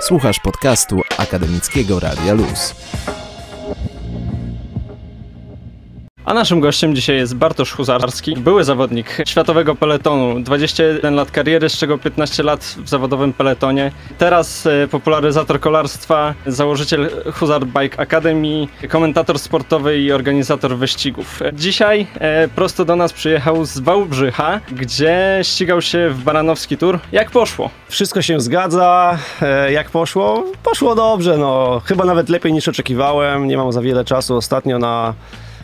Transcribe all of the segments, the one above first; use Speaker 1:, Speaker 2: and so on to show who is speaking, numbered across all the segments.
Speaker 1: Słuchasz podcastu Akademickiego Radia Luz.
Speaker 2: A naszym gościem dzisiaj jest Bartosz Huzarski, były zawodnik światowego peletonu, 21 lat kariery, z czego 15 lat w zawodowym peletonie. Teraz e, popularyzator kolarstwa, założyciel Huzar Bike Academy, komentator sportowy i organizator wyścigów. Dzisiaj e, prosto do nas przyjechał z Wałbrzycha, gdzie ścigał się w Baranowski Tour. Jak poszło?
Speaker 3: Wszystko się zgadza. E, Jak poszło? Poszło dobrze, no. Chyba nawet lepiej niż oczekiwałem. Nie mam za wiele czasu ostatnio na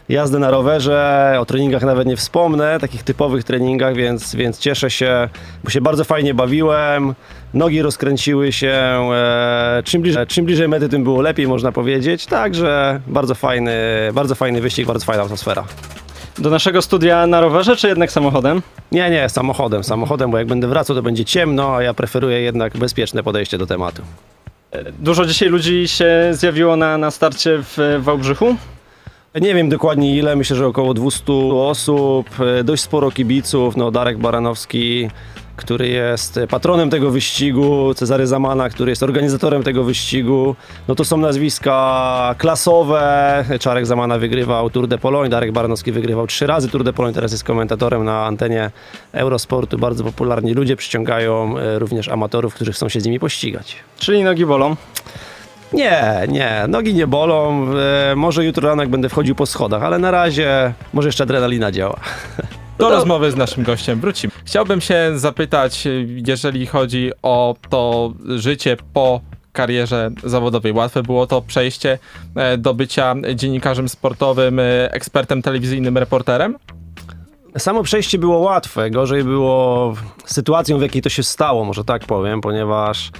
Speaker 3: jazdę na rowerze. O treningach nawet nie wspomnę, takich typowych treningach, więc, więc cieszę się, bo się bardzo fajnie bawiłem. Nogi rozkręciły się. E, czym, bliżej, czym bliżej mety, tym było lepiej, można powiedzieć. Także bardzo fajny, bardzo fajny wyścig, bardzo fajna atmosfera.
Speaker 2: Do naszego studia na rowerze, czy jednak samochodem?
Speaker 3: Nie, nie, samochodem, samochodem, bo jak będę wracał, to będzie ciemno, a ja preferuję jednak bezpieczne podejście do tematu.
Speaker 2: Dużo dzisiaj ludzi się zjawiło na, na starcie w Wałbrzychu.
Speaker 3: Nie wiem dokładnie ile, myślę, że około 200 osób, e, dość sporo kibiców, no Darek Baranowski, który jest patronem tego wyścigu, Cezary Zamana, który jest organizatorem tego wyścigu, no to są nazwiska klasowe, Czarek Zamana wygrywał Tour de Pologne, Darek Baranowski wygrywał trzy razy Tour de Pologne, teraz jest komentatorem na antenie Eurosportu, bardzo popularni ludzie, przyciągają e, również amatorów, którzy chcą się z nimi pościgać.
Speaker 2: Czyli nogi bolą.
Speaker 3: Nie, nie, nogi nie bolą. E, może jutro rano, jak będę wchodził po schodach, ale na razie może jeszcze adrenalina działa.
Speaker 4: Do rozmowy z naszym gościem wrócimy. Chciałbym się zapytać, jeżeli chodzi o to życie po karierze zawodowej. Łatwe było to przejście e, do bycia dziennikarzem sportowym, e, ekspertem telewizyjnym, reporterem?
Speaker 3: Samo przejście było łatwe, gorzej było sytuacją, w jakiej to się stało, może tak powiem, ponieważ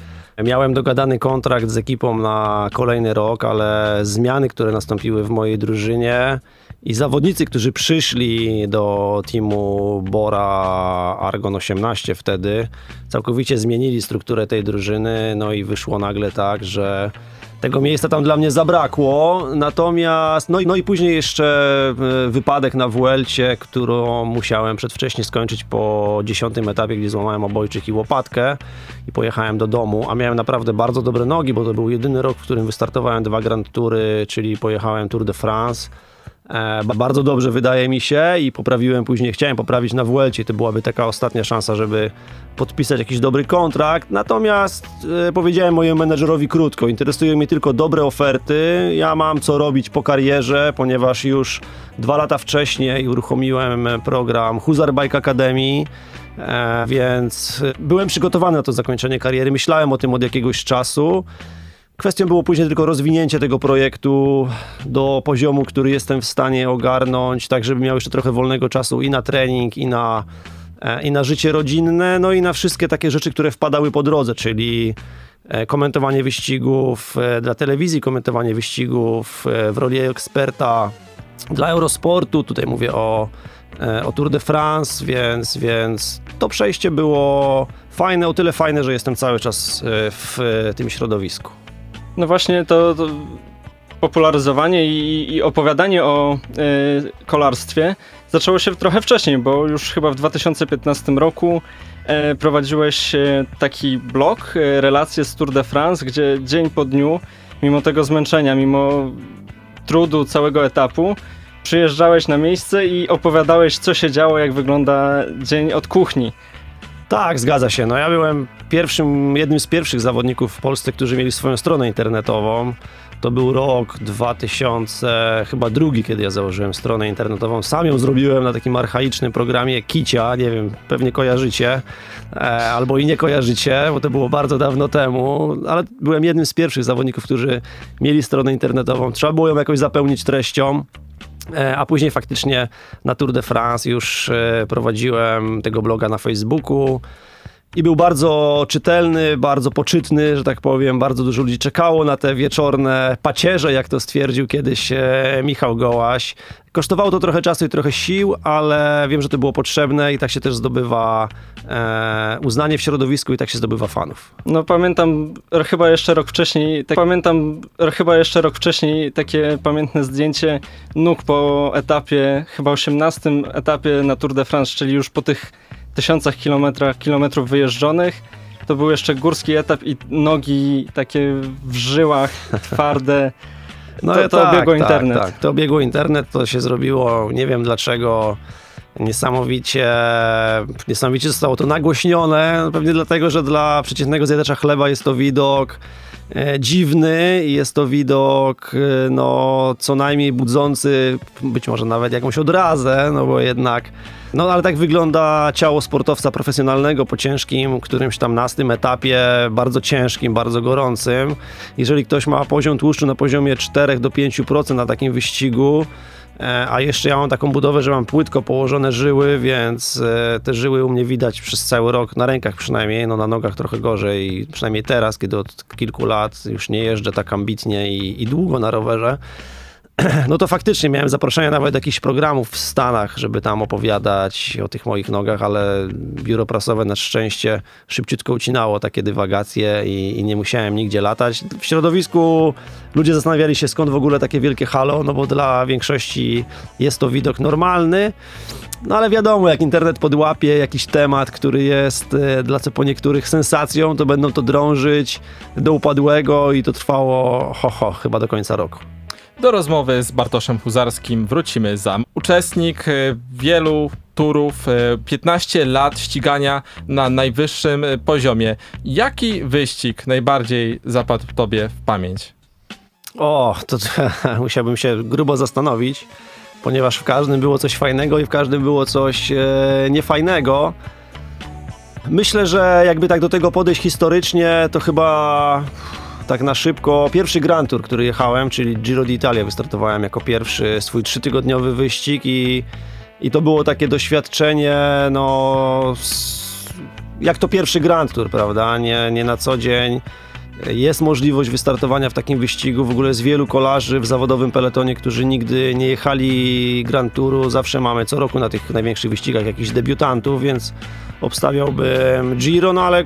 Speaker 3: miałem dogadany kontrakt z ekipą na kolejny rok, ale zmiany, które nastąpiły w mojej drużynie i zawodnicy, którzy przyszli do teamu Bora Argon 18 wtedy, całkowicie zmienili strukturę tej drużyny, no i wyszło nagle tak, że tego miejsca tam dla mnie zabrakło, natomiast no i, no i później jeszcze e, wypadek na Vuelcie, którą musiałem przedwcześnie skończyć po dziesiątym etapie, gdzie złamałem obojczyk i łopatkę i pojechałem do domu, a miałem naprawdę bardzo dobre nogi, bo to był jedyny rok, w którym wystartowałem dwa Grand Toury, czyli pojechałem Tour de France, bardzo dobrze wydaje mi się i poprawiłem później, chciałem poprawić na Vuelcie, to byłaby taka ostatnia szansa, żeby podpisać jakiś dobry kontrakt, natomiast e, powiedziałem mojemu menedżerowi krótko, interesują mnie tylko dobre oferty, ja mam co robić po karierze, ponieważ już dwa lata wcześniej uruchomiłem program Huzar Bike Academy, e, więc byłem przygotowany na to zakończenie kariery, myślałem o tym od jakiegoś czasu, Kwestią było później tylko rozwinięcie tego projektu do poziomu, który jestem w stanie ogarnąć, tak żeby miał jeszcze trochę wolnego czasu i na trening, i na, e, i na życie rodzinne, no i na wszystkie takie rzeczy, które wpadały po drodze, czyli e, komentowanie wyścigów e, dla telewizji, komentowanie wyścigów w roli eksperta dla Eurosportu, tutaj mówię o, o Tour de France, więc, więc to przejście było fajne, o tyle fajne, że jestem cały czas w tym środowisku.
Speaker 2: No właśnie to, to popularyzowanie i, i opowiadanie o y, kolarstwie zaczęło się trochę wcześniej, bo już chyba w 2015 roku e, prowadziłeś e, taki blog, relacje z Tour de France, gdzie dzień po dniu, mimo tego zmęczenia, mimo trudu całego etapu, przyjeżdżałeś na miejsce i opowiadałeś, co się działo, jak wygląda dzień od kuchni.
Speaker 3: Tak, zgadza się. No ja byłem pierwszym, jednym z pierwszych zawodników w Polsce, którzy mieli swoją stronę internetową. To był rok 2000, chyba drugi, kiedy ja założyłem stronę internetową. Sam ją zrobiłem na takim archaicznym programie Kicia, nie wiem, pewnie kojarzycie, e, albo i nie kojarzycie, bo to było bardzo dawno temu, ale byłem jednym z pierwszych zawodników, którzy mieli stronę internetową. Trzeba było ją jakoś zapełnić treścią. E, A później faktycznie na Tour de France już e, prowadziłem tego bloga na Facebooku i był bardzo czytelny, bardzo poczytny, że tak powiem. Bardzo dużo ludzi czekało na te wieczorne pacierze, jak to stwierdził kiedyś e, Michał Gołaś. Kosztowało to trochę czasu i trochę sił, ale wiem, że to było potrzebne i tak się też zdobywa e, uznanie w środowisku i tak się zdobywa fanów.
Speaker 2: No pamiętam chyba jeszcze rok wcześniej, tak, pamiętam chyba jeszcze rok wcześniej takie pamiętne zdjęcie nóg po etapie, chyba 18 etapie na Tour de France, czyli już po tych tysiącach kilometrach, kilometrów wyjeżdżonych. to był jeszcze górski etap i nogi takie w żyłach, twarde.
Speaker 3: No
Speaker 2: to, to
Speaker 3: tak,
Speaker 2: obiegło
Speaker 3: tak,
Speaker 2: internet.
Speaker 3: Tak, to obiegło internet, to się zrobiło, nie wiem dlaczego, niesamowicie, niesamowicie zostało to nagłośnione, pewnie dlatego, że dla przeciętnego zjadacza chleba jest to widok e, dziwny i jest to widok e, no, co najmniej budzący, być może nawet jakąś odrazę, no bo jednak no ale tak wygląda ciało sportowca profesjonalnego po ciężkim, którymś tam nastym etapie, bardzo ciężkim, bardzo gorącym. Jeżeli ktoś ma poziom tłuszczu na poziomie 4 do 5% na takim wyścigu, e, a jeszcze ja mam taką budowę, że mam płytko położone żyły, więc e, te żyły u mnie widać przez cały rok, na rękach przynajmniej, no na nogach trochę gorzej, przynajmniej teraz, kiedy od kilku lat już nie jeżdżę tak ambitnie i, i długo na rowerze no to faktycznie miałem zaproszenia nawet do jakichś programów w Stanach, żeby tam opowiadać o tych moich nogach, ale biuro prasowe na szczęście szybciutko ucinało takie dywagacje i, i, nie musiałem nigdzie latać. W środowisku ludzie zastanawiali się skąd w ogóle takie wielkie halo, no bo dla większości jest to widok normalny, no ale wiadomo, jak internet podłapie jakiś temat, który jest e, dla co po niektórych sensacją, to będą to drążyć do upadłego i to trwało ho, ho, chyba do końca roku.
Speaker 4: Do rozmowy z Bartoszem Huzarskim wrócimy za. Uczestnik e, wielu turów, 15 e, lat ścigania na najwyższym e, poziomie. Jaki wyścig najbardziej zapadł Tobie w pamięć?
Speaker 3: O, to, to musiałbym się grubo zastanowić, ponieważ w każdym było coś fajnego i w każdym było coś e, niefajnego. Myślę, że jakby tak do tego podejść historycznie, to chyba tak na szybko, pierwszy Grand Tour, który jechałem, czyli Giro d'Italia, wystartowałem jako pierwszy swój trzytygodniowy wyścig i, i to było takie doświadczenie, no jak to pierwszy Grand Tour, prawda, nie, nie na co dzień. Jest możliwość wystartowania w takim wyścigu. W ogóle jest wielu kolarzy w zawodowym peletonie, którzy nigdy nie jechali Grand Touru. Zawsze mamy co roku na tych największych wyścigach jakichś debiutantów, więc obstawiałbym Giro, no ale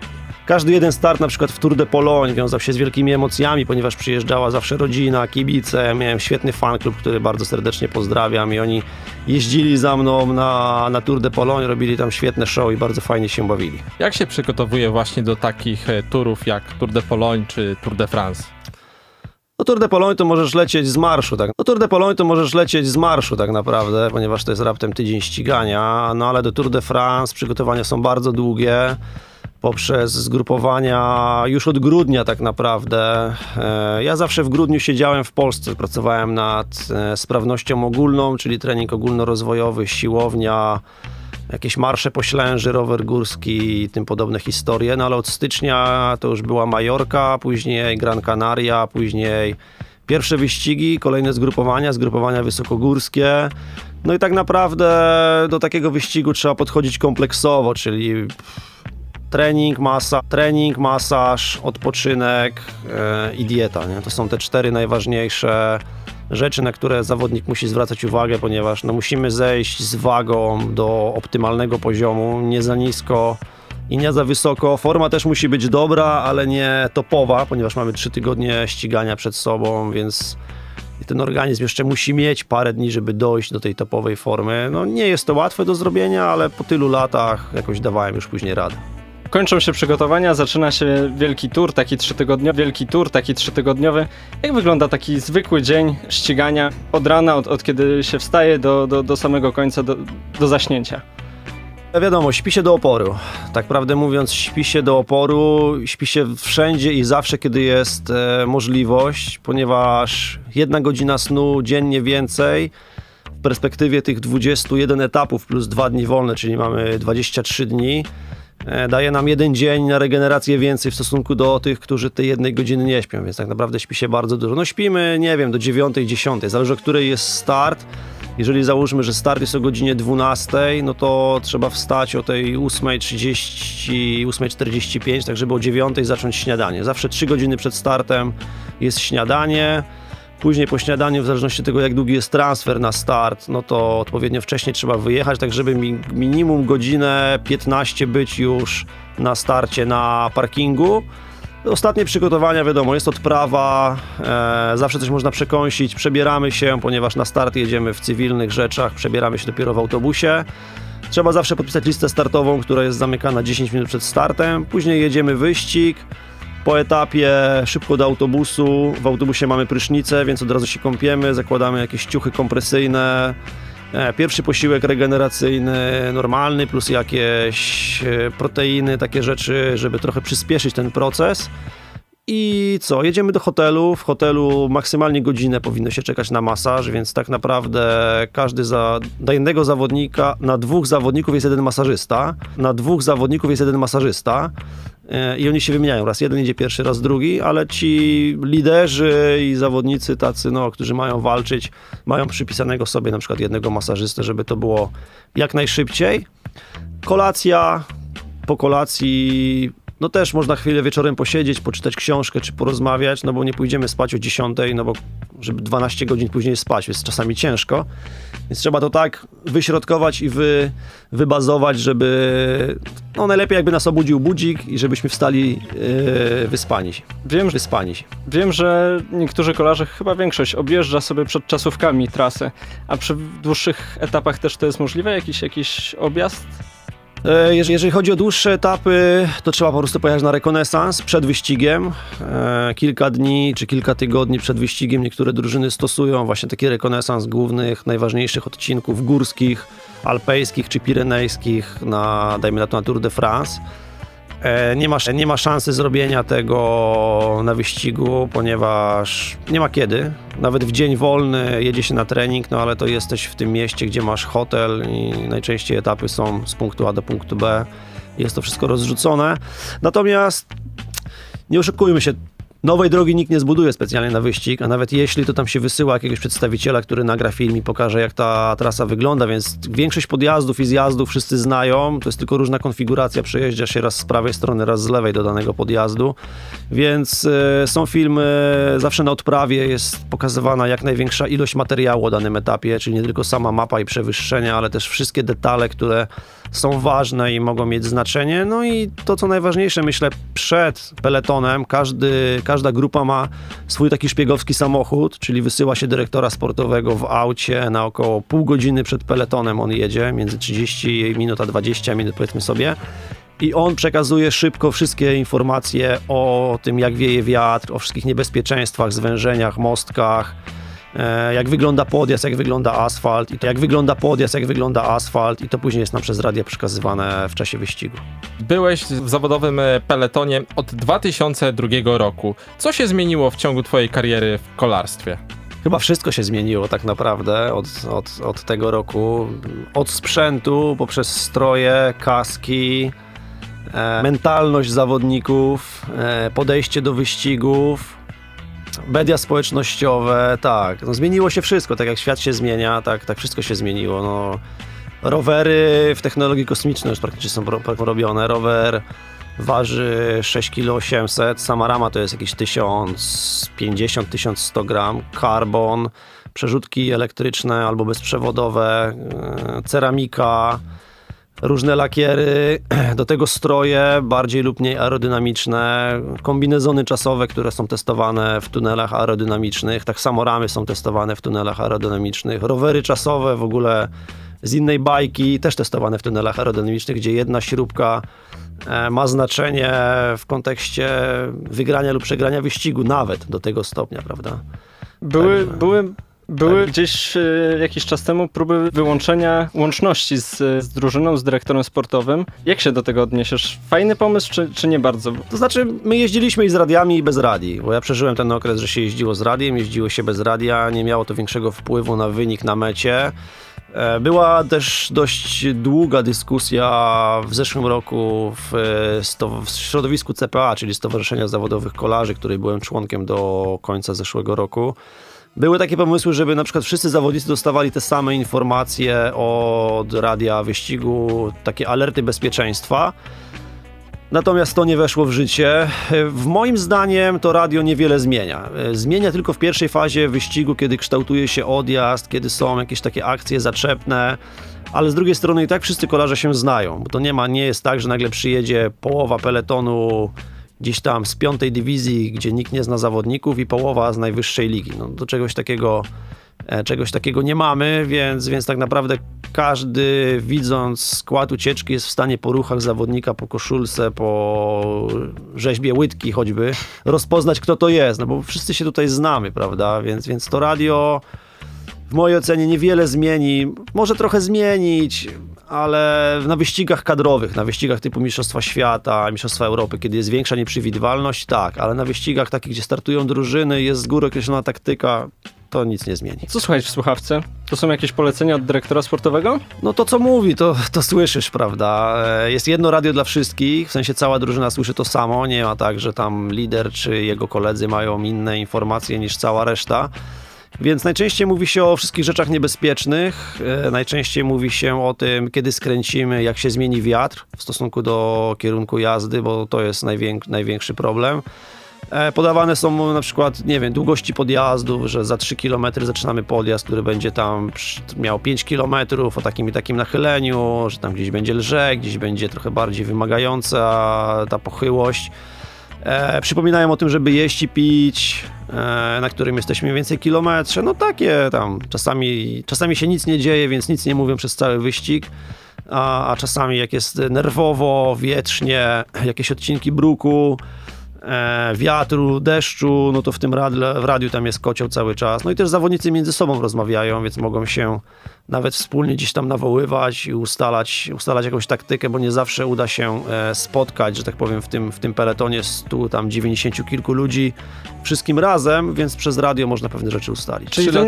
Speaker 3: każdy jeden start, na przykład w Tour de Pologne, wiązał się z wielkimi emocjami, ponieważ przyjeżdżała zawsze rodzina, kibice. Miałem świetny fanklub, który bardzo serdecznie pozdrawiam i oni jeździli za mną na, na Tour de Pologne, robili tam świetne show i bardzo fajnie się bawili.
Speaker 4: Jak się przygotowuje właśnie do takich e, turów jak Tour de Pologne czy Tour de France?
Speaker 3: No Tour de Pologne to możesz lecieć z marszu, tak. No Tour de Pologne to możesz lecieć z marszu tak naprawdę, ponieważ to jest raptem tydzień ścigania, no ale do Tour de France przygotowania są bardzo długie poprzez zgrupowania już od grudnia tak naprawdę. E, ja zawsze w grudniu siedziałem w Polsce, pracowałem nad e, sprawnością ogólną, czyli trening ogólnorozwojowy, siłownia, jakieś marsze poślęży, rower górski i tym podobne historie, no ale od stycznia to już była Majorka, później Gran Canaria, później pierwsze wyścigi, kolejne zgrupowania, zgrupowania wysokogórskie. No i tak naprawdę do takiego wyścigu trzeba podchodzić kompleksowo, czyli trening, masa, trening, masaż, odpoczynek yy, i dieta. Nie? To są te cztery najważniejsze rzeczy, na które zawodnik musi zwracać uwagę, ponieważ no, musimy zejść z wagą do optymalnego poziomu, nie za nisko i nie za wysoko. Forma też musi być dobra, ale nie topowa, ponieważ mamy trzy tygodnie ścigania przed sobą, więc ten organizm jeszcze musi mieć parę dni, żeby dojść do tej topowej formy. No nie jest to łatwe do zrobienia, ale po tylu latach jakoś dawałem już później radę.
Speaker 2: Kończą się przygotowania, zaczyna się wielki tour, taki trzytygodniowy, wielki tour, taki trzytygodniowy. Jak wygląda taki zwykły dzień ścigania od rana, od, od kiedy się wstaje do, do, do samego końca, do, do zaśnięcia?
Speaker 3: Wiadomo, śpi się do oporu. Tak prawdę mówiąc, śpi się do oporu, śpi się wszędzie i zawsze, kiedy jest e, możliwość, ponieważ jedna godzina snu dziennie więcej w perspektywie tych 21 etapów plus dwa dni wolne, czyli mamy 23 dni, daje nam jeden dzień na regenerację więcej w stosunku do tych, którzy tej jednej godziny nie śpią, więc tak naprawdę śpi się bardzo dużo. No śpimy, nie wiem, do 9, 10, zależy o której jest start. Jeżeli załóżmy, że start jest o godzinie 12, no to trzeba wstać o tej 8.30, 8.45, tak żeby o 9 zacząć śniadanie. Zawsze 3 godziny przed startem jest śniadanie. Później po śniadaniu, w zależności od tego, jak długi jest transfer na start, no to odpowiednio wcześniej trzeba wyjechać, tak żeby mi minimum godzinę 15 być już na starcie na parkingu. Ostatnie przygotowania, wiadomo, jest odprawa, e, zawsze coś można przekąsić, przebieramy się, ponieważ na start jedziemy w cywilnych rzeczach, przebieramy się dopiero w autobusie. Trzeba zawsze podpisać listę startową, która jest zamykana 10 minut przed startem. Później jedziemy wyścig. Po etapie szybko do autobusu. W autobusie mamy prysznicę, więc od razu się kąpiemy, zakładamy jakieś ciuchy kompresyjne. E, Pierwszy posiłek regeneracyjny, normalny, plus jakieś e, proteiny, takie rzeczy, żeby trochę przyspieszyć ten proces. I co? Jedziemy do hotelu. W hotelu maksymalnie godzinę powinno się czekać na masaż, więc tak naprawdę każdy za. Dla jednego zawodnika, na dwóch zawodników jest jeden masażysta. Na dwóch zawodników jest jeden masażysta. E, I oni się wymieniają. Raz jeden idzie pierwszy, raz drugi, ale ci liderzy i zawodnicy tacy, no, którzy mają walczyć, mają przypisanego sobie na przykład jednego masażystę, żeby to było jak najszybciej. Kolacja, po kolacji no też można chwilę wieczorem posiedzieć, poczytać książkę czy porozmawiać, no bo nie pójdziemy spać o 10, no bo żeby 12 godzin później spać, jest czasami ciężko. Więc trzeba to tak wyśrodkować i wy, wybazować, żeby no najlepiej jakby nas obudził budzik i żebyśmy wstali yy, wyspani się.
Speaker 2: Wiem, że
Speaker 3: Wyspani się.
Speaker 2: Wiem, że niektórzy kolarze, chyba większość, objeżdża sobie przed czasówkami trasę, a przy dłuższych etapach też to jest możliwe? Jakiś, jakiś objazd?
Speaker 3: E, Jeżeli, chodzi o dłuższe etapy, to trzeba po prostu pojechać na rekonesans przed wyścigiem. E, Kilka dni czy kilka tygodni przed wyścigiem niektóre drużyny stosują właśnie taki rekonesans głównych, najważniejszych odcinków górskich, alpejskich czy pirenejskich na, dajmy na to, na Tour de France. E, Nie ma, nie ma szansy zrobienia tego na wyścigu, ponieważ nie ma kiedy. Nawet w dzień wolny jedzie się na trening, no ale to jesteś w tym mieście, gdzie masz hotel i najczęściej etapy są z punktu A do punktu B. Jest to wszystko rozrzucone. Natomiast nie oszukujmy się, nowej drogi nikt nie zbuduje specjalnie na wyścig, a nawet jeśli, to tam się wysyła jakiegoś przedstawiciela, który nagra film i pokaże, jak ta trasa wygląda, więc większość podjazdów i zjazdów wszyscy znają, to jest tylko różna konfiguracja, przejeżdża się raz z prawej strony, raz z lewej do danego podjazdu, więc e, są filmy, zawsze na odprawie jest pokazywana jak największa ilość materiału o danym etapie, czyli nie tylko sama mapa i przewyższenia, ale też wszystkie detale, które są ważne i mogą mieć znaczenie. No i to, co najważniejsze, myślę, przed peletonem każdy, każda grupa ma swój taki szpiegowski samochód, czyli wysyła się dyrektora sportowego w aucie na około pół godziny przed peletonem on jedzie, między 30 minut a 20 minut powiedzmy sobie. I on przekazuje szybko wszystkie informacje o tym, jak wieje wiatr, o wszystkich niebezpieczeństwach, zwężeniach, mostkach, jak wygląda podjazd, jak wygląda asfalt, i to jak wygląda podjazd, jak wygląda asfalt, i to później jest nam przez radia przekazywane w czasie wyścigu.
Speaker 4: Byłeś w zawodowym e, peletonie od 2002 roku. Co się zmieniło w ciągu twojej kariery w kolarstwie?
Speaker 3: Chyba wszystko się zmieniło tak naprawdę od, od, od tego roku. Od sprzętu, poprzez stroje, kaski, e, mentalność zawodników, e, podejście do wyścigów, media społecznościowe, tak. No, zmieniło się wszystko, tak jak świat się zmienia, tak, tak wszystko się zmieniło. No, rowery w technologii kosmicznej już praktycznie są ro- robione. Rower waży 6 kg 800, sama rama to jest jakieś 1050-1100 gram, karbon, przerzutki elektryczne albo bezprzewodowe, e, ceramika, różne lakiery, do tego stroje bardziej lub mniej aerodynamiczne, kombinezony czasowe, które są testowane w tunelach aerodynamicznych, tak samo ramy są testowane w tunelach aerodynamicznych, rowery czasowe w ogóle z innej bajki, też testowane w tunelach aerodynamicznych, gdzie jedna śrubka e, ma znaczenie w kontekście wygrania lub przegrania wyścigu, nawet do tego stopnia, prawda?
Speaker 2: Były,
Speaker 3: Także-
Speaker 2: były, były
Speaker 3: tak.
Speaker 2: gdzieś e, jakiś czas temu próby wyłączenia łączności z, z drużyną, z dyrektorem sportowym. Jak się do tego odniesiesz? Fajny pomysł, czy, czy nie bardzo?
Speaker 3: To znaczy, my jeździliśmy i z radiami, i bez radii, bo ja przeżyłem ten okres, że się jeździło z radiem, jeździło się bez radia, nie miało to większego wpływu na wynik na mecie. E, Była też dość długa dyskusja w zeszłym roku w, e, w środowisku CPA, czyli Stowarzyszenia Zawodowych Kolarzy, której byłem członkiem do końca zeszłego roku. Były takie pomysły, żeby na przykład wszyscy zawodnicy dostawali te same informacje od radia wyścigu, takie alerty bezpieczeństwa. Natomiast to nie weszło w życie. W moim zdaniem to radio niewiele zmienia. Zmienia tylko w pierwszej fazie wyścigu, kiedy kształtuje się odjazd, kiedy są jakieś takie akcje zaczepne, ale z drugiej strony i tak wszyscy kolarze się znają, bo to nie ma, nie jest tak, że nagle przyjedzie połowa peletonu gdzieś tam z piątej dywizji, gdzie nikt nie zna zawodników i połowa z najwyższej ligi. No, do czegoś takiego E, czegoś takiego nie mamy, więc, więc tak naprawdę każdy widząc skład ucieczki jest w stanie po ruchach zawodnika, po koszulce, po rzeźbie łydki choćby, rozpoznać kto to jest, no bo wszyscy się tutaj znamy, prawda, więc, więc to radio w mojej ocenie niewiele zmieni, może trochę zmienić, ale na wyścigach kadrowych, na wyścigach typu Mistrzostwa Świata, Mistrzostwa Europy, kiedy jest większa nieprzewidywalność, tak, ale na wyścigach takich, gdzie startują drużyny, jest z góry określona taktyka, to nic nie zmieni.
Speaker 2: Co słuchać w słuchawce? To są jakieś polecenia od dyrektora sportowego?
Speaker 3: No to co mówi, to, to słyszysz, prawda? E, jest jedno radio dla wszystkich, w sensie cała drużyna słyszy to samo, nie ma tak, że tam lider czy jego koledzy mają inne informacje niż cała reszta. Więc najczęściej mówi się o wszystkich rzeczach niebezpiecznych, e, najczęściej mówi się o tym, kiedy skręcimy, jak się zmieni wiatr w stosunku do kierunku jazdy, bo to jest najwięk największy problem. E, podawane są na przykład, nie wiem, długości podjazdów, że za 3 km zaczynamy podjazd, który będzie tam miał 5 km o takim i takim nachyleniu, że tam gdzieś będzie lżej, gdzieś będzie trochę bardziej wymagająca ta pochyłość. E, przypominają o tym, żeby jeść i pić, e, na którym jesteśmy więcej kilometrze. No takie tam, czasami, czasami się nic nie dzieje, więc nic nie mówią przez cały wyścig. A, a czasami jak jest nerwowo, wietrznie, jakieś odcinki bruku, e, wiatru, deszczu, no to w tym radiu, w radiu tam jest kocioł cały czas. No i też zawodnicy między sobą rozmawiają, więc mogą się nawet wspólnie gdzieś tam nawoływać i ustalać, ustalać jakąś taktykę, bo nie zawsze uda się e, spotkać, że tak powiem, w tym, w tym peletonie stu tam 90 kilku ludzi wszystkim razem, więc przez radio można pewne rzeczy ustalić.
Speaker 2: Czyli to,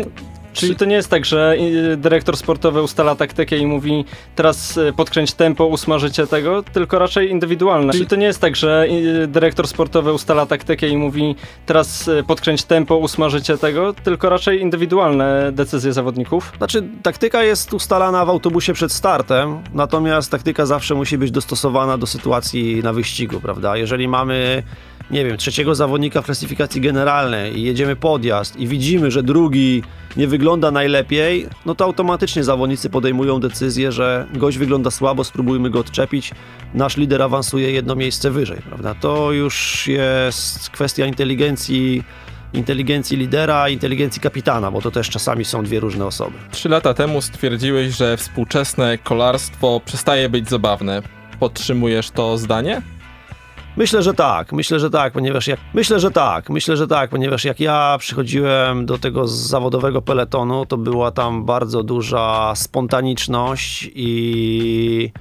Speaker 2: Czyli to nie jest tak, że y, dyrektor sportowy ustala taktykę i mówi teraz y, podkręć tempo, usmażycie tego, tylko raczej indywidualne. Czyli to nie jest tak, że y, dyrektor sportowy ustala taktykę i mówi teraz podkręć tempo, usmażycie tego, tylko raczej indywidualne decyzje zawodników.
Speaker 3: Znaczy taktyka jest ustalana w autobusie przed startem, natomiast taktyka zawsze musi być dostosowana do sytuacji na wyścigu, prawda? Jeżeli mamy nie wiem, trzeciego zawodnika w klasyfikacji generalnej i jedziemy podjazd i widzimy, że drugi nie wygląda najlepiej, no to automatycznie zawodnicy podejmują decyzję, że gość wygląda słabo, spróbujmy go odczepić, nasz lider awansuje jedno miejsce wyżej, prawda? To już jest kwestia inteligencji inteligencji lidera, inteligencji kapitana, bo to też czasami są dwie różne osoby.
Speaker 4: Trzy lata temu stwierdziłeś, że współczesne kolarstwo przestaje być zabawne. Podtrzymujesz to zdanie?
Speaker 3: Myślę, że tak, myślę, że tak, ponieważ jak myślę, że tak, myślę, że tak, ponieważ jak ja przychodziłem do tego zawodowego peletonu, to była tam bardzo duża spontaniczność i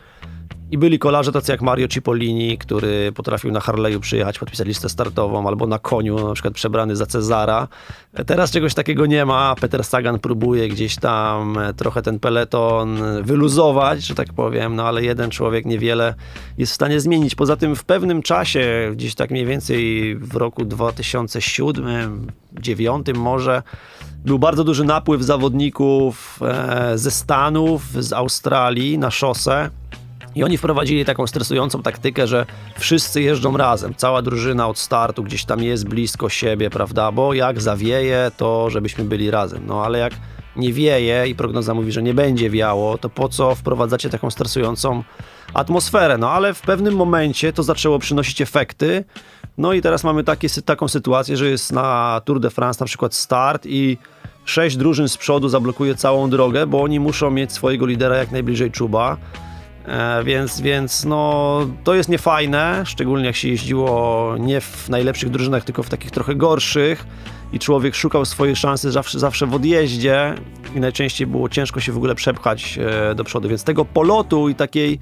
Speaker 3: i byli kolarze tacy jak Mario Cipollini, który potrafił na Harley'u przyjechać, podpisać listę startową, albo na koniu, na przykład przebrany za Cezara. Teraz czegoś takiego nie ma. Peter Sagan próbuje gdzieś tam trochę ten peleton wyluzować, że tak powiem, no ale jeden człowiek niewiele jest w stanie zmienić. Poza tym w pewnym czasie, gdzieś tak mniej więcej w roku 2007, 2009 może, był bardzo duży napływ zawodników e, ze Stanów, z Australii na szosę i oni wprowadzili taką stresującą taktykę, że wszyscy jeżdżą razem, cała drużyna od startu gdzieś tam jest blisko siebie, prawda? Bo jak zawieje, to żebyśmy byli razem. No ale jak nie wieje i prognoza mówi, że nie będzie wiało, to po co wprowadzacie taką stresującą atmosferę? No ale w pewnym momencie to zaczęło przynosić efekty. No i teraz mamy takie, taką sytuację, że jest na Tour de France na przykład start i sześć drużyn z przodu zablokuje całą drogę, bo oni muszą mieć swojego lidera jak najbliżej czuba. E, więc, więc no, to jest niefajne, szczególnie jak się jeździło nie w najlepszych drużynach, tylko w takich trochę gorszych i człowiek szukał swojej szansy zawsze, zawsze w odjeździe i najczęściej było ciężko się w ogóle przepchać e, do przodu, więc tego polotu i takiej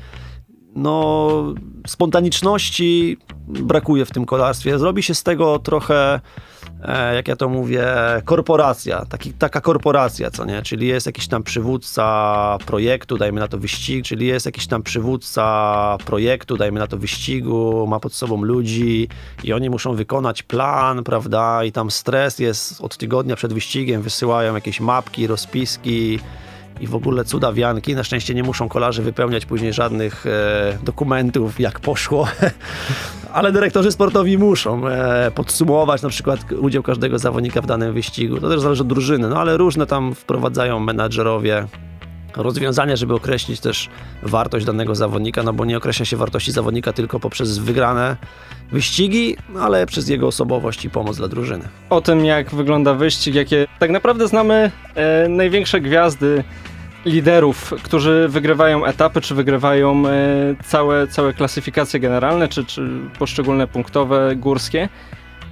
Speaker 3: no, spontaniczności brakuje w tym kolarstwie. Zrobi się z tego trochę E, jak ja to mówię, korporacja, taki, taka korporacja, co nie? Czyli jest jakiś tam przywódca projektu, dajmy na to wyścig, czyli jest jakiś tam przywódca projektu, dajmy na to wyścigu, ma pod sobą ludzi i oni muszą wykonać plan, prawda? I tam stres jest od tygodnia przed wyścigiem, wysyłają jakieś mapki, rozpiski, i w ogóle cudawianki. Na szczęście nie muszą kolarze wypełniać później żadnych e, dokumentów, jak poszło, ale dyrektorzy sportowi muszą e, podsumować na przykład udział każdego zawodnika w danym wyścigu. To też zależy od drużyny, no ale różne tam wprowadzają menadżerowie rozwiązania, żeby określić też wartość danego zawodnika, no bo nie określa się wartości zawodnika tylko poprzez wygrane wyścigi, ale przez jego osobowość i pomoc dla drużyny.
Speaker 2: O tym, jak wygląda wyścig, jakie tak naprawdę znamy e, największe gwiazdy liderów, którzy wygrywają etapy, czy wygrywają e, całe, całe klasyfikacje generalne, czy, czy poszczególne punktowe, górskie,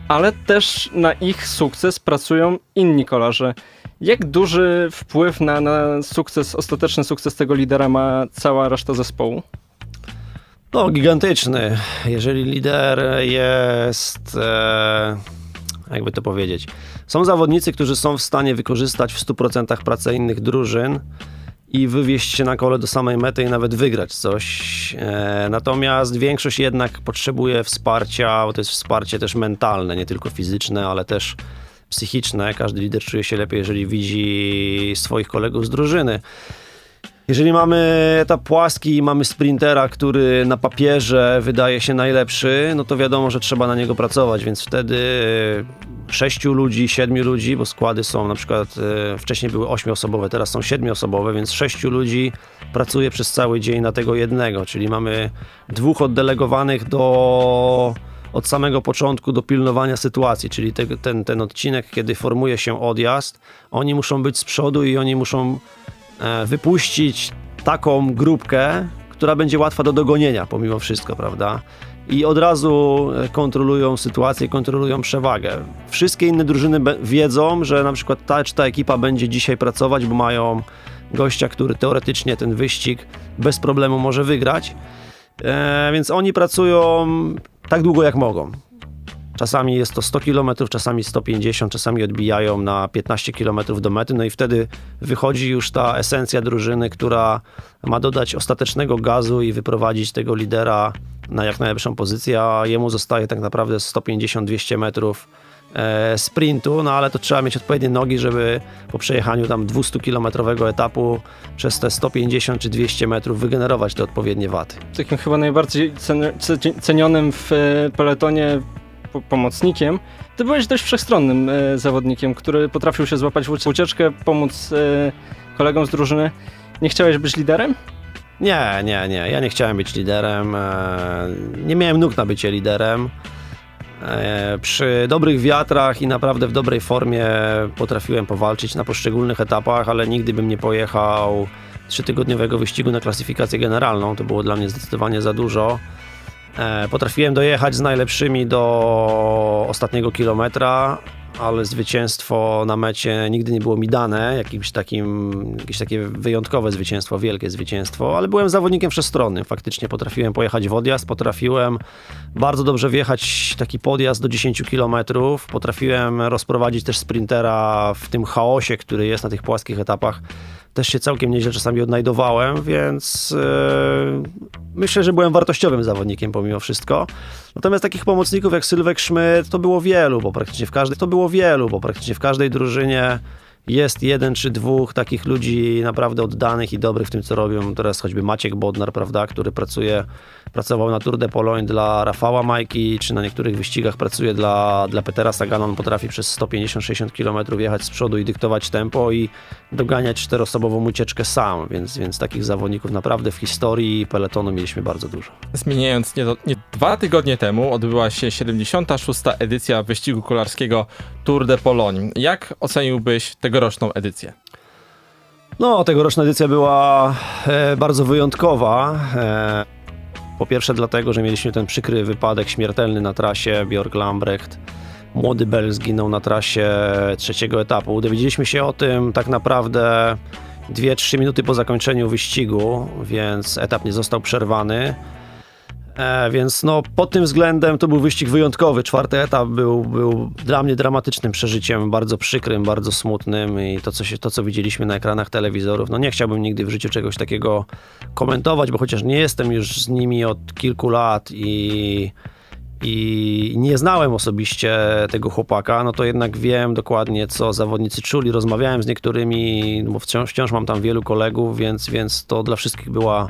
Speaker 2: ale też na ich sukces pracują inni kolarze. Jak duży wpływ na, na sukces, ostateczny sukces tego lidera ma cała reszta zespołu?
Speaker 3: No, gigantyczny. Jeżeli lider jest, e, jakby to powiedzieć, są zawodnicy, którzy są w stanie wykorzystać w 100% pracę innych drużyn i wywieźć się na kole do samej mety i nawet wygrać coś. E, natomiast większość jednak potrzebuje wsparcia, bo to jest wsparcie też mentalne, nie tylko fizyczne, ale też psychiczne. Każdy lider czuje się lepiej, jeżeli widzi swoich kolegów z drużyny. Jeżeli mamy etap płaski i mamy sprintera, który na papierze wydaje się najlepszy, no to wiadomo, że trzeba na niego pracować, więc wtedy sześciu ludzi, siedmiu ludzi, bo składy są na przykład e, wcześniej były ośmioosobowe, teraz są siedmioosobowe, więc sześciu ludzi pracuje przez cały dzień na tego jednego, czyli mamy dwóch oddelegowanych do od samego początku do pilnowania sytuacji, czyli te, ten, ten odcinek, kiedy formuje się odjazd, oni muszą być z przodu i oni muszą e, wypuścić taką grupkę, która będzie łatwa do dogonienia pomimo wszystko, prawda? I od razu e, kontrolują sytuację, kontrolują przewagę. Wszystkie inne drużyny wiedzą, że na przykład ta czy ta ekipa będzie dzisiaj pracować, bo mają gościa, który teoretycznie ten wyścig bez problemu może wygrać. E, więc oni pracują tak długo jak mogą. Czasami jest to 100 km, czasami 150, czasami odbijają na 15 km do mety, no i wtedy wychodzi już ta esencja drużyny, która ma dodać ostatecznego gazu i wyprowadzić tego lidera na jak najlepszą pozycję, a jemu zostaje tak naprawdę 150-200 metrów e, sprintu, no ale to trzeba mieć odpowiednie nogi, żeby po przejechaniu tam 200-kilometrowego etapu przez te 150 czy 200 metrów wygenerować te odpowiednie waty.
Speaker 2: Takim chyba najbardziej cenionym w e, peletonie pomocnikiem. Ty byłeś dość wszechstronnym e, zawodnikiem, który potrafił się złapać w ucieczkę, pomóc kolegom z drużyny. Nie chciałeś być liderem?
Speaker 3: Nie, nie, nie. Ja nie chciałem być liderem. Nie miałem nóg na bycie liderem. E, przy dobrych wiatrach i naprawdę w dobrej formie potrafiłem powalczyć na poszczególnych etapach, ale nigdy bym nie pojechał trzytygodniowego wyścigu na klasyfikację generalną. To było dla mnie zdecydowanie za dużo. E, potrafiłem dojechać z najlepszymi do ostatniego kilometra, ale zwycięstwo na mecie nigdy nie było mi dane, jakimś takim, jakieś takie wyjątkowe zwycięstwo, wielkie zwycięstwo, ale byłem zawodnikiem wszechstronnym. Faktycznie potrafiłem pojechać w odjazd, potrafiłem bardzo dobrze wjechać taki podjazd do 10 km, potrafiłem rozprowadzić też sprintera w tym chaosie, który jest na tych płaskich etapach też się całkiem nieźle czasami odnajdowałem, więc yy, myślę, że byłem wartościowym zawodnikiem pomimo wszystko. Natomiast takich pomocników jak Sylwek Schmidt to było wielu, bo praktycznie w każdej, to było wielu, bo praktycznie w każdej drużynie jest jeden czy dwóch takich ludzi naprawdę oddanych i dobrych w tym, co robią. Teraz choćby Maciek Bodnar, prawda, który pracuje, pracował na Tour de Pologne dla Rafała Majki, czy na niektórych wyścigach pracuje dla, dla Petera Sagana. On potrafi przez 150-60 km jechać z przodu i dyktować tempo i doganiać czteroosobową ucieczkę sam, więc, więc takich zawodników naprawdę w historii peletonu mieliśmy bardzo dużo.
Speaker 4: Zmieniając, nie, nie dwa tygodnie temu odbyła się 76. edycja wyścigu kolarskiego Tour de Pologne. Jak oceniłbyś tegoroczną edycję?
Speaker 3: No, tegoroczna edycja była e, bardzo wyjątkowa. E, po pierwsze dlatego, że mieliśmy ten przykry wypadek śmiertelny na trasie Björk Lambrecht. Młody Bell zginął na trasie trzeciego etapu. Dowiedzieliśmy się o tym tak naprawdę 2-3 minuty po zakończeniu wyścigu, więc etap nie został przerwany. E, więc no, pod tym względem to był wyścig wyjątkowy. Czwarty etap był, był dla mnie dramatycznym przeżyciem, bardzo przykrym, bardzo smutnym i to co, się, to, co widzieliśmy na ekranach telewizorów, no nie chciałbym nigdy w życiu czegoś takiego komentować, bo chociaż nie jestem już z nimi od kilku lat i i nie znałem osobiście tego chłopaka, no to jednak wiem dokładnie, co zawodnicy czuli. Rozmawiałem z niektórymi, bo wciąż, wciąż mam tam wielu kolegów, więc, więc to dla wszystkich była,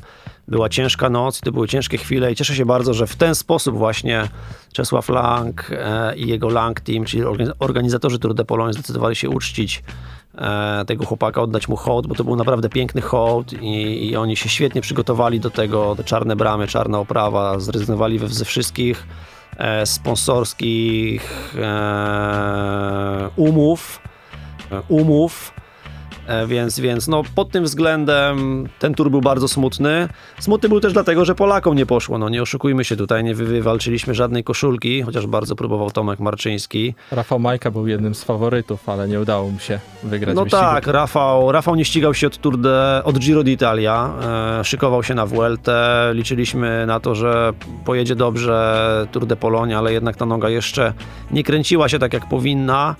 Speaker 3: była ciężka noc, to były ciężkie chwile i cieszę się bardzo, że w ten sposób właśnie Czesław Lang e, i jego Lang Team, czyli organizatorzy Tour de Pologne zdecydowali się uczcić e, tego chłopaka, oddać mu hołd, bo to był naprawdę piękny hołd i, i oni się świetnie przygotowali do tego, te czarne bramy, czarna oprawa, zrezygnowali ze wszystkich e, sponsorskich umów, umów, Więc, więc no, pod tym względem ten tur był bardzo smutny. Smutny był też dlatego, że Polakom nie poszło. No nie oszukujmy się tutaj, nie wy- wywalczyliśmy żadnej koszulki, chociaż bardzo próbował Tomek Marczyński.
Speaker 4: Rafał Majka był jednym z faworytów, ale nie udało mu się wygrać
Speaker 3: No
Speaker 4: wyścigu.
Speaker 3: tak, Rafał, Rafał nie ścigał się od Tour de, od Giro d'Italia, e, szykował się na Vueltę, liczyliśmy na to, że pojedzie dobrze Tour de Polonia, ale jednak ta noga jeszcze nie kręciła się tak jak powinna.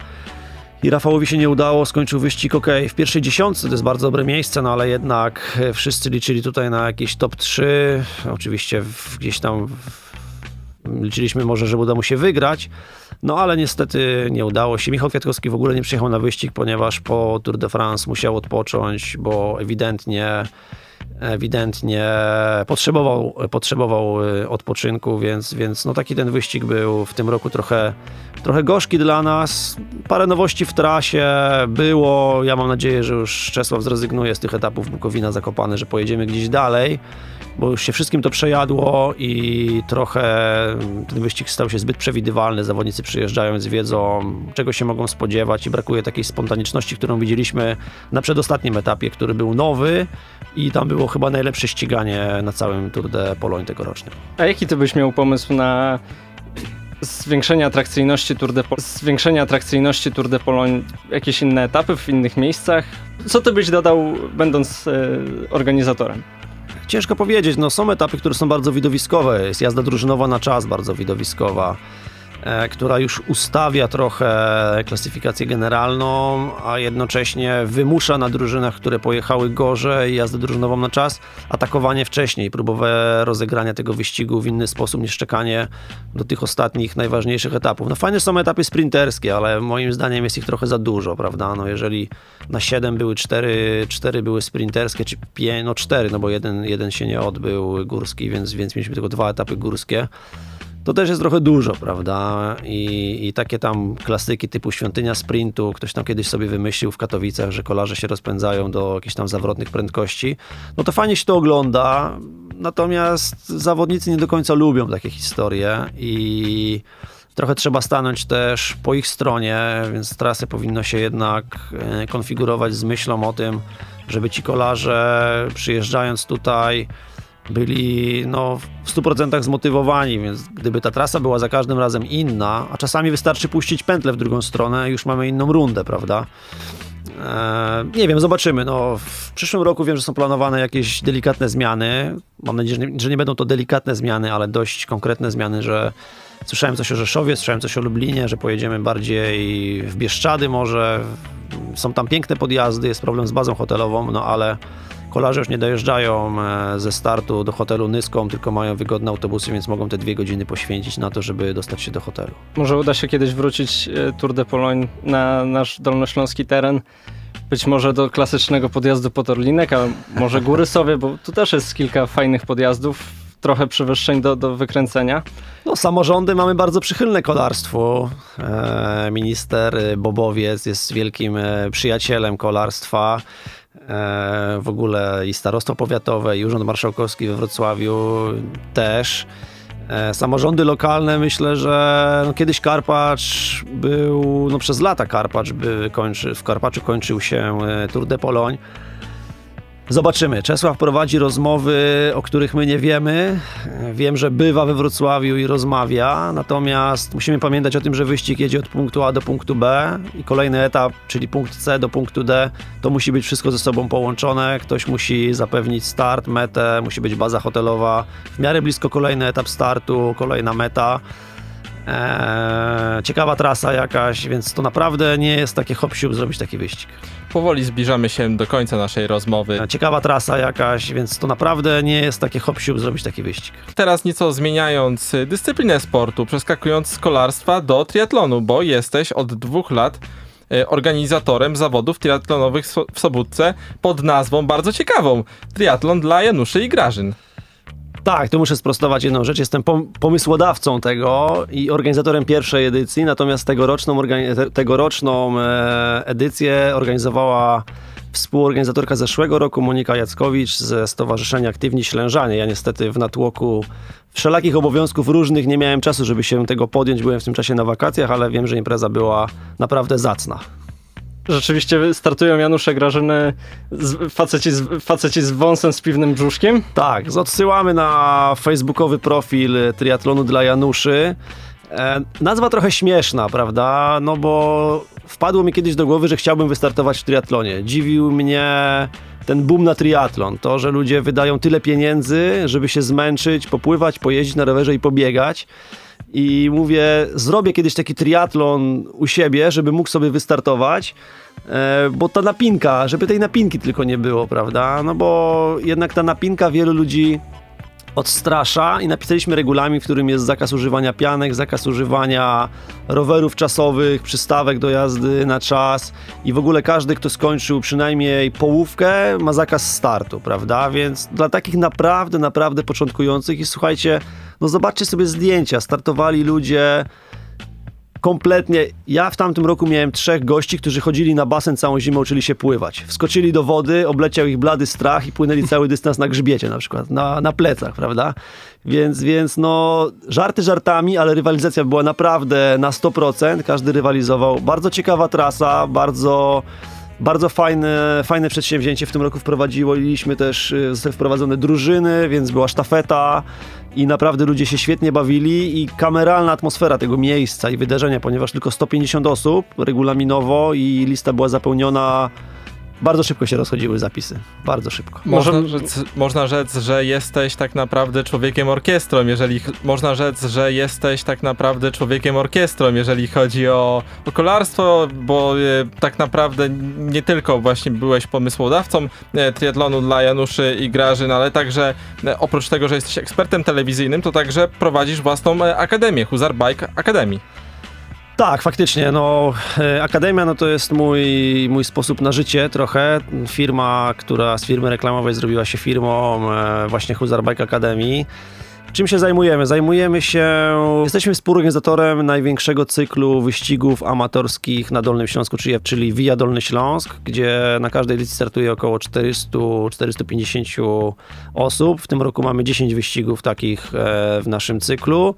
Speaker 3: I Rafałowi się nie udało, skończył wyścig ok. W pierwszej dziesiątce to jest bardzo dobre miejsce, no ale jednak e, wszyscy liczyli tutaj na jakieś top 3. Oczywiście gdzieś tam liczyliśmy może, że uda mu się wygrać. No ale niestety nie udało się. Michał Kwiatkowski w ogóle nie przyjechał na wyścig, ponieważ po Tour de France musiał odpocząć, bo ewidentnie ewidentnie potrzebował, potrzebował y, odpoczynku, więc, więc no taki ten wyścig był w tym roku trochę, trochę gorzki dla nas. Parę nowości w trasie było. Ja mam nadzieję, że już Czesław zrezygnuje z tych etapów Bukowina Zakopany, że pojedziemy gdzieś dalej, bo już się wszystkim to przejadło i trochę ten wyścig stał się zbyt przewidywalny. Zawodnicy przyjeżdżając wiedzą, czego się mogą spodziewać i brakuje takiej spontaniczności, którą widzieliśmy na przedostatnim etapie, który był nowy i tam było chyba najlepsze ściganie na całym Tour de Pologne tegorocznym.
Speaker 2: A jaki ty byś miał pomysł na zwiększenie atrakcyjności Tour de Pol- zwiększenie atrakcyjności Tour de Pologne, jakieś inne etapy w innych miejscach? Co ty byś dodał, będąc e, organizatorem?
Speaker 3: Ciężko powiedzieć, no są etapy, które są bardzo widowiskowe. Jest jazda drużynowa na czas bardzo widowiskowa, która już ustawia trochę klasyfikację generalną, a jednocześnie wymusza na drużynach, które pojechały gorzej, jazdę drużynową na czas, atakowanie wcześniej, próbowe rozegrania tego wyścigu w inny sposób niż czekanie do tych ostatnich, najważniejszych etapów. No fajne są etapy sprinterskie, ale moim zdaniem jest ich trochę za dużo, prawda? No jeżeli na 7 były 4, 4 były sprinterskie, czy 5, no 4, no bo jeden, jeden się nie odbył górski, więc, więc mieliśmy tylko dwa etapy górskie. To też jest trochę dużo, prawda? I, I takie tam klasyki typu świątynia sprintu, ktoś tam kiedyś sobie wymyślił w Katowicach, że kolarze się rozpędzają do jakichś tam zawrotnych prędkości. No to fajnie się to ogląda, natomiast zawodnicy nie do końca lubią takie historie i trochę trzeba stanąć też po ich stronie, więc trasy powinno się jednak e, konfigurować z myślą o tym, żeby ci kolarze przyjeżdżając tutaj byli no, w 100% zmotywowani, więc gdyby ta trasa była za każdym razem inna, a czasami wystarczy puścić pętlę w drugą stronę, już mamy inną rundę, prawda? Eee, nie wiem, zobaczymy. No, w przyszłym roku wiem, że są planowane jakieś delikatne zmiany. Mam nadzieję, że nie, że nie będą to delikatne zmiany, ale dość konkretne zmiany, że słyszałem coś o Rzeszowie, słyszałem coś o Lublinie, że pojedziemy bardziej w Bieszczady może. Są tam piękne podjazdy, jest problem z bazą hotelową, no ale kolarze już nie dojeżdżają e, ze startu do hotelu Nyską, tylko mają wygodne autobusy, więc mogą te dwie godziny poświęcić na to, żeby dostać się do hotelu.
Speaker 2: Może uda się kiedyś wrócić e, Tour de Pologne na nasz dolnośląski teren? Być może do klasycznego podjazdu pod Orlinek, a może Góry Sowie, bo tu też jest kilka fajnych podjazdów, trochę przewyższeń do, do wykręcenia.
Speaker 3: No, samorządy mamy bardzo przychylne kolarstwu. E, minister Bobowiec jest wielkim przyjacielem kolarstwa. E, w ogóle i starostwo powiatowe, i Urząd Marszałkowski we Wrocławiu też. E, samorządy lokalne, myślę, że no, kiedyś Karpacz był, no przez lata Karpacz by kończy, w Karpaczu kończył się e, Tour de Pologne. Zobaczymy. Czesław prowadzi rozmowy, o których my nie wiemy. Wiem, że bywa we Wrocławiu i rozmawia, natomiast musimy pamiętać o tym, że wyścig jedzie od punktu A do punktu B i kolejny etap, czyli punkt C do punktu D, to musi być wszystko ze sobą połączone. Ktoś musi zapewnić start, metę, musi być baza hotelowa, w miarę blisko kolejny etap startu, kolejna meta. Eee, ciekawa trasa jakaś, więc to naprawdę nie jest takie hop zrobić taki wyścig.
Speaker 4: Powoli zbliżamy się do końca naszej rozmowy.
Speaker 3: Ciekawa trasa jakaś, więc to naprawdę nie jest takie hop zrobić taki wyścig.
Speaker 4: Teraz nieco zmieniając dyscyplinę sportu, przeskakując z kolarstwa do triatlonu, bo jesteś od dwóch lat y, organizatorem zawodów triatlonowych w Sobótce pod nazwą bardzo ciekawą Triatlon dla Januszy i Grażyn.
Speaker 3: Tak, tu muszę sprostować jedną rzecz. Jestem pom pomysłodawcą tego i organizatorem pierwszej edycji, natomiast tegoroczną, tegoroczną e, edycję organizowała współorganizatorka zeszłego roku Monika Jackowicz ze Stowarzyszenia Aktywni Ślężanie. Ja niestety w natłoku wszelakich obowiązków różnych nie miałem czasu, żeby się tego podjąć. Byłem w tym czasie na wakacjach, ale wiem, że impreza była naprawdę zacna.
Speaker 2: Rzeczywiście startują Janusze Grażyny z, faceci, z, faceci z wąsem z piwnym brzuszkiem?
Speaker 3: Tak, odsyłamy na facebookowy profil triatlonu dla Januszy. E, nazwa trochę śmieszna, prawda? No bo wpadło mi kiedyś do głowy, że chciałbym wystartować w triatlonie. Dziwił mnie ten boom na triatlon. To, że ludzie wydają tyle pieniędzy, żeby się zmęczyć, popływać, pojeździć na rowerze i pobiegać. I mówię, zrobię kiedyś taki triatlon u siebie, żeby mógł sobie wystartować, e, bo ta napinka, żeby tej napinki tylko nie było, prawda? No bo jednak ta napinka wielu ludzi odstrasza i napisaliśmy regulamin, w którym jest zakaz używania pianek, zakaz używania rowerów czasowych, przystawek do jazdy na czas i w ogóle każdy, kto skończył przynajmniej połówkę, ma zakaz startu, prawda? Więc dla takich naprawdę, naprawdę początkujących i słuchajcie, no zobaczcie sobie zdjęcia, startowali ludzie kompletnie. Ja w tamtym roku miałem trzech gości, którzy chodzili na basen całą zimę, uczyli się pływać. Wskoczyli do wody, obleciał ich blady strach i płynęli cały dystans na grzbiecie na przykład, na, na plecach, prawda? Więc, więc no, żarty żartami, ale rywalizacja była naprawdę na 100%. Każdy rywalizował. Bardzo ciekawa trasa, bardzo bardzo fajne, fajne przedsięwzięcie w tym roku wprowadziliśmy też, y, zostały wprowadzone drużyny, więc była sztafeta i naprawdę ludzie się świetnie bawili i kameralna atmosfera tego miejsca i wydarzenia, ponieważ tylko 150 osób regulaminowo i lista była zapełniona bardzo szybko się rozchodziły zapisy. Bardzo szybko.
Speaker 4: Można rzec, można rzec, że jesteś tak naprawdę człowiekiem orkiestrą, jeżeli można rzec, że jesteś tak naprawdę człowiekiem orkiestrą, jeżeli chodzi o, o kolarstwo, bo e, tak naprawdę nie tylko właśnie byłeś pomysłodawcą e, triatlonu dla Januszy i Grażyn, ale także e, oprócz tego, że jesteś ekspertem telewizyjnym, to także prowadzisz własną e, akademię, Huzar Bike Academy.
Speaker 3: Tak, faktycznie. No, e, Akademia no to jest mój, mój sposób na życie trochę. Firma, która z firmy reklamowej zrobiła się firmą e, właśnie Huzar Bike Academy. Czym się zajmujemy? Zajmujemy się, jesteśmy współorganizatorem największego cyklu wyścigów amatorskich na Dolnym Śląsku, czyli, Via Dolny Śląsk, gdzie na każdej edycji startuje około 400-450 osób. W tym roku mamy 10 wyścigów takich e, w naszym cyklu.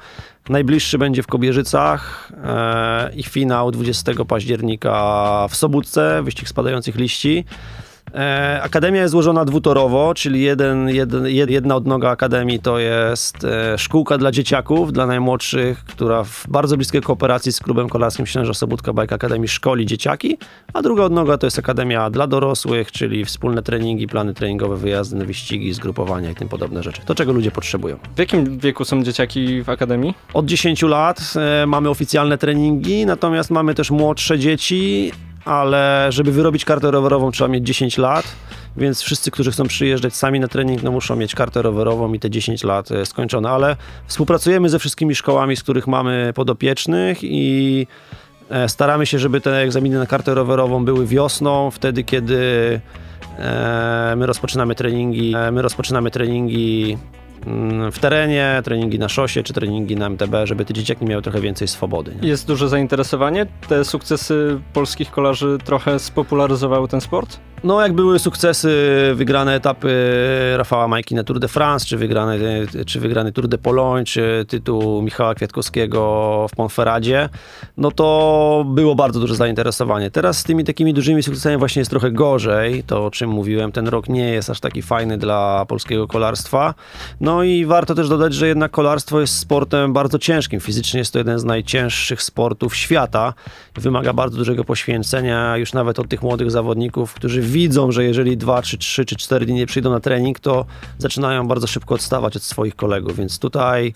Speaker 3: Najbliższy będzie w Kobierzycach e, i finał 20 października w Sobótce, wyścig spadających liści. E, akademia jest złożona dwutorowo, czyli jeden, jeden, jedna odnoga Akademii to jest e, szkółka dla dzieciaków, dla najmłodszych, która w bardzo bliskiej kooperacji z klubem kolarskim Ślęża Sobótka Bike Academy szkoli dzieciaki, a druga odnoga to jest Akademia dla dorosłych, czyli wspólne treningi, plany treningowe, wyjazdy na wyścigi, zgrupowania i tym podobne rzeczy. To, czego ludzie potrzebują.
Speaker 2: W jakim wieku są dzieciaki w Akademii?
Speaker 3: Od 10 lat e, mamy oficjalne treningi, natomiast mamy też młodsze dzieci, ale żeby wyrobić kartę rowerową trzeba mieć 10 lat, więc wszyscy, którzy chcą przyjeżdżać sami na trening, no muszą mieć kartę rowerową i te 10 lat e, skończone, ale współpracujemy ze wszystkimi szkołami, z których mamy podopiecznych i e, staramy się, żeby te egzaminy na kartę rowerową były wiosną, wtedy kiedy e, my rozpoczynamy treningi, my rozpoczynamy treningi w terenie, treningi na szosie czy treningi na MTB, żeby te dzieciaki miały trochę więcej swobody.
Speaker 2: Nie? Jest duże zainteresowanie? Te sukcesy polskich kolarzy trochę spopularyzowały ten sport?
Speaker 3: No, jak były sukcesy, wygrane etapy Rafała Majki na Tour de France, czy wygrany, czy wygrany Tour de Pologne, czy tytuł Michała Kwiatkowskiego w Ponferadzie, no to było bardzo duże zainteresowanie. Teraz z tymi takimi dużymi sukcesami właśnie jest trochę gorzej, to o czym mówiłem, ten rok nie jest aż taki fajny dla polskiego kolarstwa. No i warto też dodać, że jednak kolarstwo jest sportem bardzo ciężkim. Fizycznie jest to jeden z najcięższych sportów świata. Wymaga bardzo dużego poświęcenia, już nawet od tych młodych zawodników, którzy widzą, że jeżeli dwa, czy trzy, czy cztery dni nie przyjdą na trening, to zaczynają bardzo szybko odstawać od swoich kolegów, więc tutaj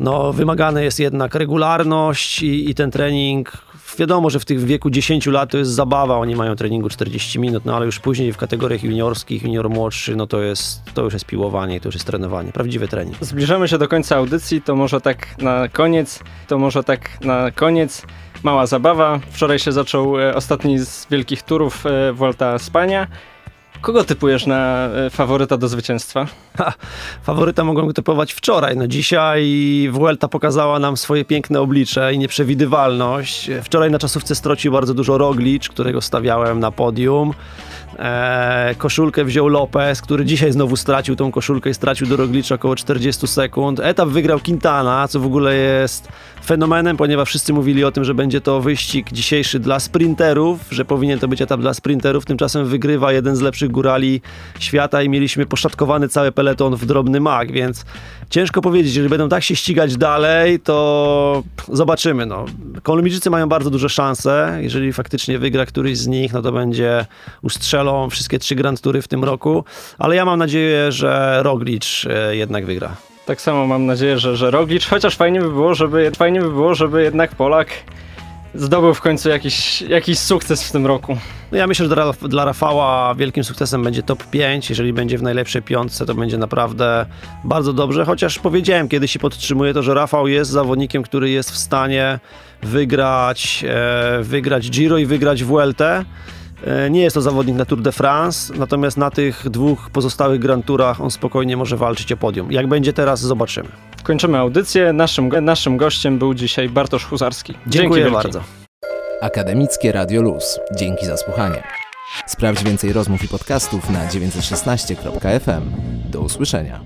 Speaker 3: no, wymagane jest jednak regularność i, i ten trening. Wiadomo, że w tych wieku 10 lat to jest zabawa, oni mają treningu 40 minut, no ale już później w kategoriach juniorskich, junior młodszy, no to jest, to już jest piłowanie, to już jest trenowanie, prawdziwy trening.
Speaker 2: Zbliżamy się do końca audycji, to może tak na koniec, to może tak na koniec mała zabawa. Wczoraj się zaczął e, ostatni z wielkich turów e, Volta Spania. Kogo typujesz na e, faworyta do zwycięstwa?
Speaker 3: Faworyta mogą typować wczoraj. No dzisiaj Vuelta pokazała nam swoje piękne oblicze i nieprzewidywalność. Wczoraj na czasówce strocił bardzo dużo Roglic, którego stawiałem na podium. Eee, koszulkę wziął Lopez, który dzisiaj znowu stracił tą koszulkę i stracił do Roglicza około 40 sekund. Etap wygrał Quintana, co w ogóle jest fenomenem, ponieważ wszyscy mówili o tym, że będzie to wyścig dzisiejszy dla sprinterów, że powinien to być etap dla sprinterów. Tymczasem wygrywa jeden z lepszych górali świata i mieliśmy poszatkowany cały peleton w drobny mak, więc ciężko powiedzieć, jeżeli będą tak się ścigać dalej, to zobaczymy. No. Kolumbijczycy mają bardzo duże szanse. Jeżeli faktycznie wygra któryś z nich, no to będzie ustrzelą wszystkie trzy Grand Tury w tym roku, ale ja mam nadzieję, że Roglic e, jednak wygra.
Speaker 2: Tak samo mam nadzieję, że, że Roglic, chociaż fajnie by było, żeby, fajnie by było, żeby jednak Polak zdobył w końcu jakiś, jakiś sukces w tym roku.
Speaker 3: No ja myślę, że dla, dla Rafała wielkim sukcesem będzie top 5. Jeżeli będzie w najlepszej piątce, to będzie naprawdę bardzo dobrze. Chociaż powiedziałem kiedyś i podtrzymuję to, że Rafał jest zawodnikiem, który jest w stanie wygrać, e, wygrać Giro i wygrać Vueltę. E, Nie jest to zawodnik na Tour de France, natomiast na tych dwóch pozostałych Grand Tourach on spokojnie może walczyć o podium. Jak będzie teraz, zobaczymy.
Speaker 2: Kończymy audycję. Naszym, naszym gościem był dzisiaj Bartosz Huzarski.
Speaker 3: Dziękuję bardzo.
Speaker 1: Akademickie Radio Luz. Dzięki za słuchanie. Sprawdź więcej rozmów i podcastów na 916.fm. Do usłyszenia.